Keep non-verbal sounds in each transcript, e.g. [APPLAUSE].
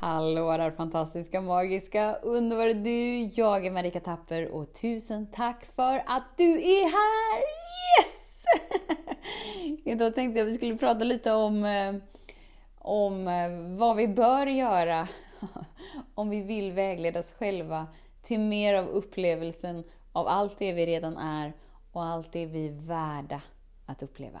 Hallå där fantastiska, magiska, underbara du! Jag är Marika Tapper och tusen tack för att du är här! Yes! [LAUGHS] Idag tänkte jag att vi skulle prata lite om, eh, om eh, vad vi bör göra [LAUGHS] om vi vill vägleda oss själva till mer av upplevelsen av allt det vi redan är och allt det vi är värda att uppleva.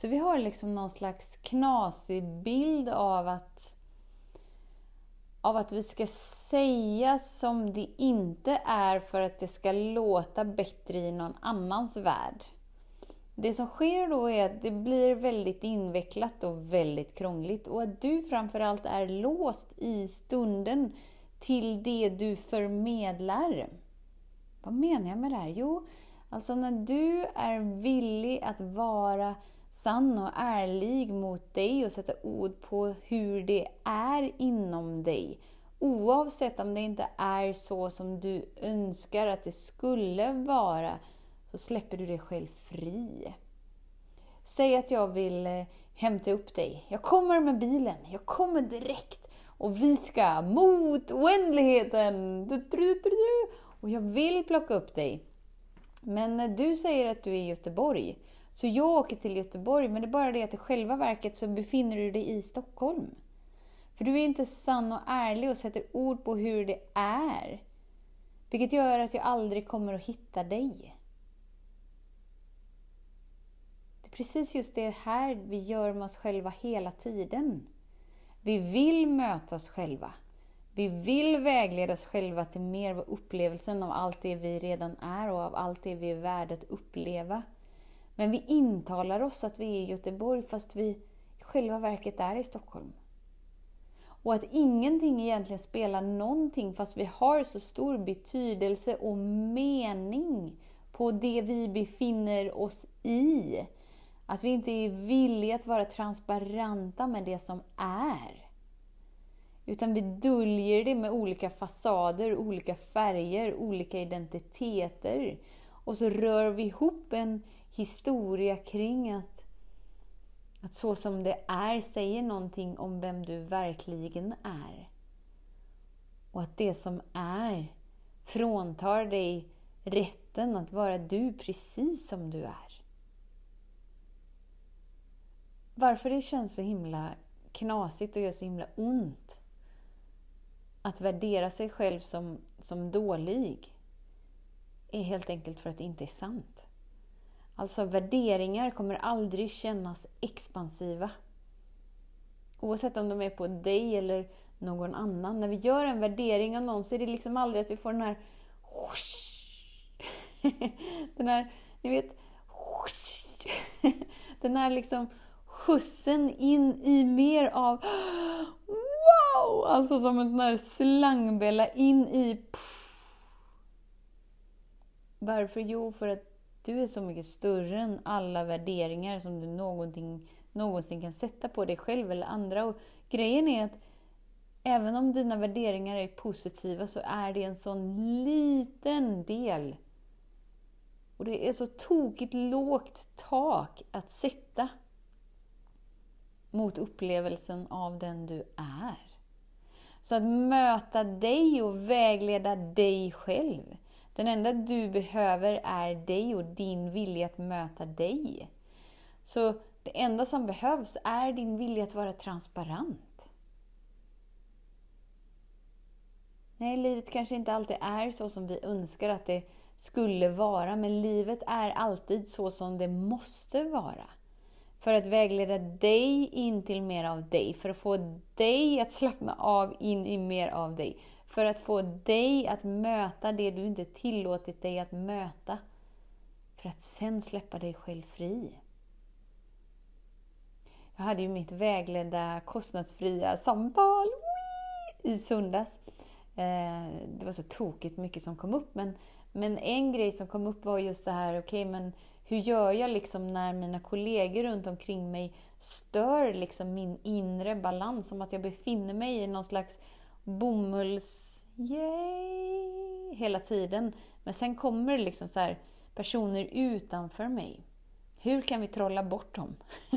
Så vi har liksom någon slags knasig bild av att, av att vi ska säga som det inte är för att det ska låta bättre i någon annans värld. Det som sker då är att det blir väldigt invecklat och väldigt krångligt och att du framförallt är låst i stunden till det du förmedlar. Vad menar jag med det här? Jo, alltså när du är villig att vara sann och ärlig mot dig och sätta ord på hur det är inom dig. Oavsett om det inte är så som du önskar att det skulle vara, så släpper du dig själv fri. Säg att jag vill eh, hämta upp dig. Jag kommer med bilen, jag kommer direkt och vi ska mot oändligheten! Och jag vill plocka upp dig. Men när du säger att du är i Göteborg, så jag åker till Göteborg, men det är bara det att i själva verket så befinner du dig i Stockholm. För du är inte sann och ärlig och sätter ord på hur det är. Vilket gör att jag aldrig kommer att hitta dig. Det är precis just det här vi gör med oss själva hela tiden. Vi vill möta oss själva. Vi vill vägleda oss själva till mer av upplevelsen av allt det vi redan är och av allt det vi är värda att uppleva. Men vi intalar oss att vi är i Göteborg fast vi i själva verket är i Stockholm. Och att ingenting egentligen spelar någonting fast vi har så stor betydelse och mening på det vi befinner oss i. Att vi inte är villiga att vara transparenta med det som är. Utan vi döljer det med olika fasader, olika färger, olika identiteter. Och så rör vi ihop en historia kring att, att så som det är säger någonting om vem du verkligen är. Och att det som är fråntar dig rätten att vara du precis som du är. Varför det känns så himla knasigt och gör så himla ont att värdera sig själv som, som dålig är helt enkelt för att det inte är sant. Alltså värderingar kommer aldrig kännas expansiva. Oavsett om de är på dig eller någon annan. När vi gör en värdering av någon så är det liksom aldrig att vi får den här [LAUGHS] den här, ni vet, [LAUGHS] den här liksom skjutsen in i mer av wow! Alltså som en sån här slangbella in i Varför? Jo, för att du är så mycket större än alla värderingar som du någonsin, någonsin kan sätta på dig själv eller andra. Och grejen är att även om dina värderingar är positiva så är det en sån liten del. Och det är så tokigt lågt tak att sätta mot upplevelsen av den du är. Så att möta dig och vägleda dig själv den enda du behöver är dig och din vilja att möta dig. Så det enda som behövs är din vilja att vara transparent. Nej, livet kanske inte alltid är så som vi önskar att det skulle vara, men livet är alltid så som det måste vara. För att vägleda dig in till mer av dig, för att få dig att slappna av in i mer av dig. För att få dig att möta det du inte tillåtit dig att möta. För att sen släppa dig själv fri. Jag hade ju mitt vägledda kostnadsfria samtal i söndags. Eh, det var så tokigt mycket som kom upp. Men, men en grej som kom upp var just det här, okej okay, men hur gör jag liksom när mina kollegor runt omkring mig stör liksom min inre balans? Som att jag befinner mig i någon slags bomulls... Yay! Hela tiden. Men sen kommer det liksom så här, personer utanför mig. Hur kan vi trolla bort dem? [LAUGHS]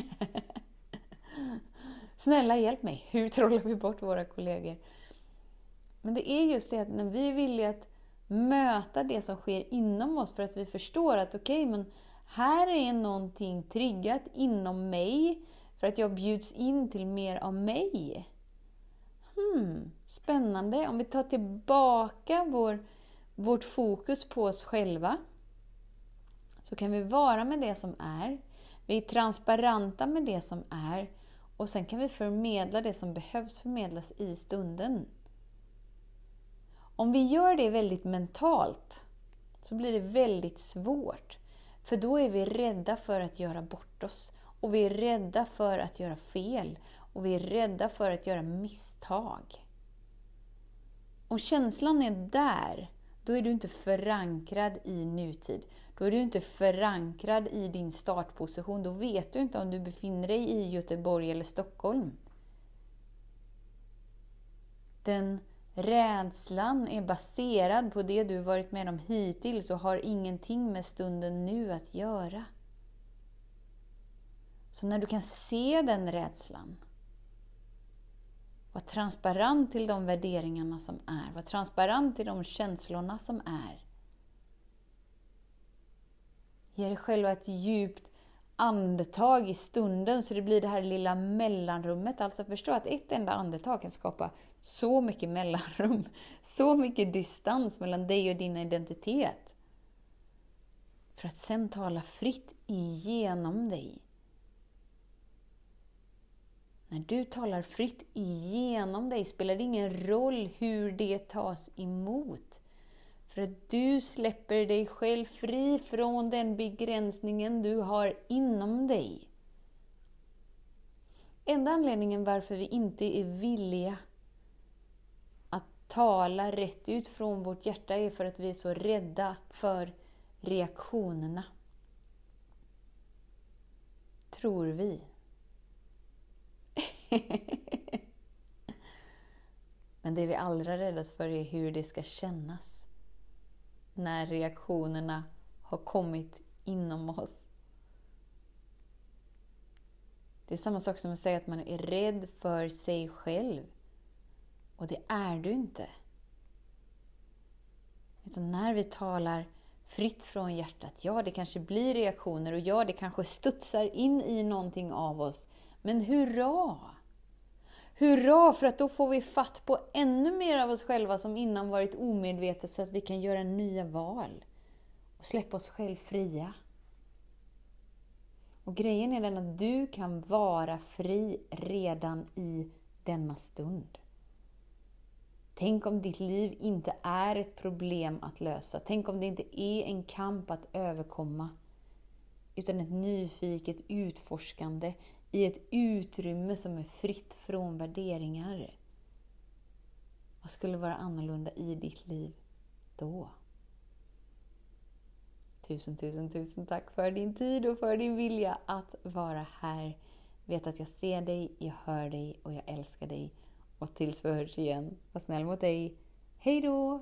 Snälla hjälp mig, hur trollar vi bort våra kollegor? Men det är just det att när vi är villiga att möta det som sker inom oss för att vi förstår att okej, okay, men här är någonting triggat inom mig för att jag bjuds in till mer av mig. Hmm, spännande. Om vi tar tillbaka vår, vårt fokus på oss själva så kan vi vara med det som är. Vi är transparenta med det som är och sen kan vi förmedla det som behövs förmedlas i stunden. Om vi gör det väldigt mentalt så blir det väldigt svårt. För då är vi rädda för att göra bort oss. Och vi är rädda för att göra fel. Och vi är rädda för att göra misstag. Om känslan är där, då är du inte förankrad i nutid. Då är du inte förankrad i din startposition. Då vet du inte om du befinner dig i Göteborg eller Stockholm. Den rädslan är baserad på det du varit med om hittills och har ingenting med stunden nu att göra. Så när du kan se den rädslan, var transparent till de värderingarna som är, var transparent till de känslorna som är. Ge dig själv ett djupt andetag i stunden så det blir det här lilla mellanrummet. Alltså förstå att ett enda andetag kan skapa så mycket mellanrum, så mycket distans mellan dig och din identitet. För att sen tala fritt igenom dig. När du talar fritt igenom dig spelar det ingen roll hur det tas emot. För att du släpper dig själv fri från den begränsningen du har inom dig. Enda anledningen varför vi inte är villiga att tala rätt ut från vårt hjärta är för att vi är så rädda för reaktionerna. Tror vi. [LAUGHS] Men det vi allra räddast för är hur det ska kännas när reaktionerna har kommit inom oss. Det är samma sak som att säga att man är rädd för sig själv. Och det är du inte. Utan när vi talar fritt från hjärtat, ja det kanske blir reaktioner och ja det kanske studsar in i någonting av oss. Men hurra! Hurra, för att då får vi fatt på ännu mer av oss själva som innan varit omedvetet så att vi kan göra nya val och släppa oss själva fria. Och grejen är den att du kan vara fri redan i denna stund. Tänk om ditt liv inte är ett problem att lösa. Tänk om det inte är en kamp att överkomma. Utan ett nyfiket utforskande i ett utrymme som är fritt från värderingar. Vad skulle vara annorlunda i ditt liv då? Tusen, tusen, tusen tack för din tid och för din vilja att vara här. Vet att jag ser dig, jag hör dig och jag älskar dig. Och tills vi hörs igen, var snäll mot dig. Hej då!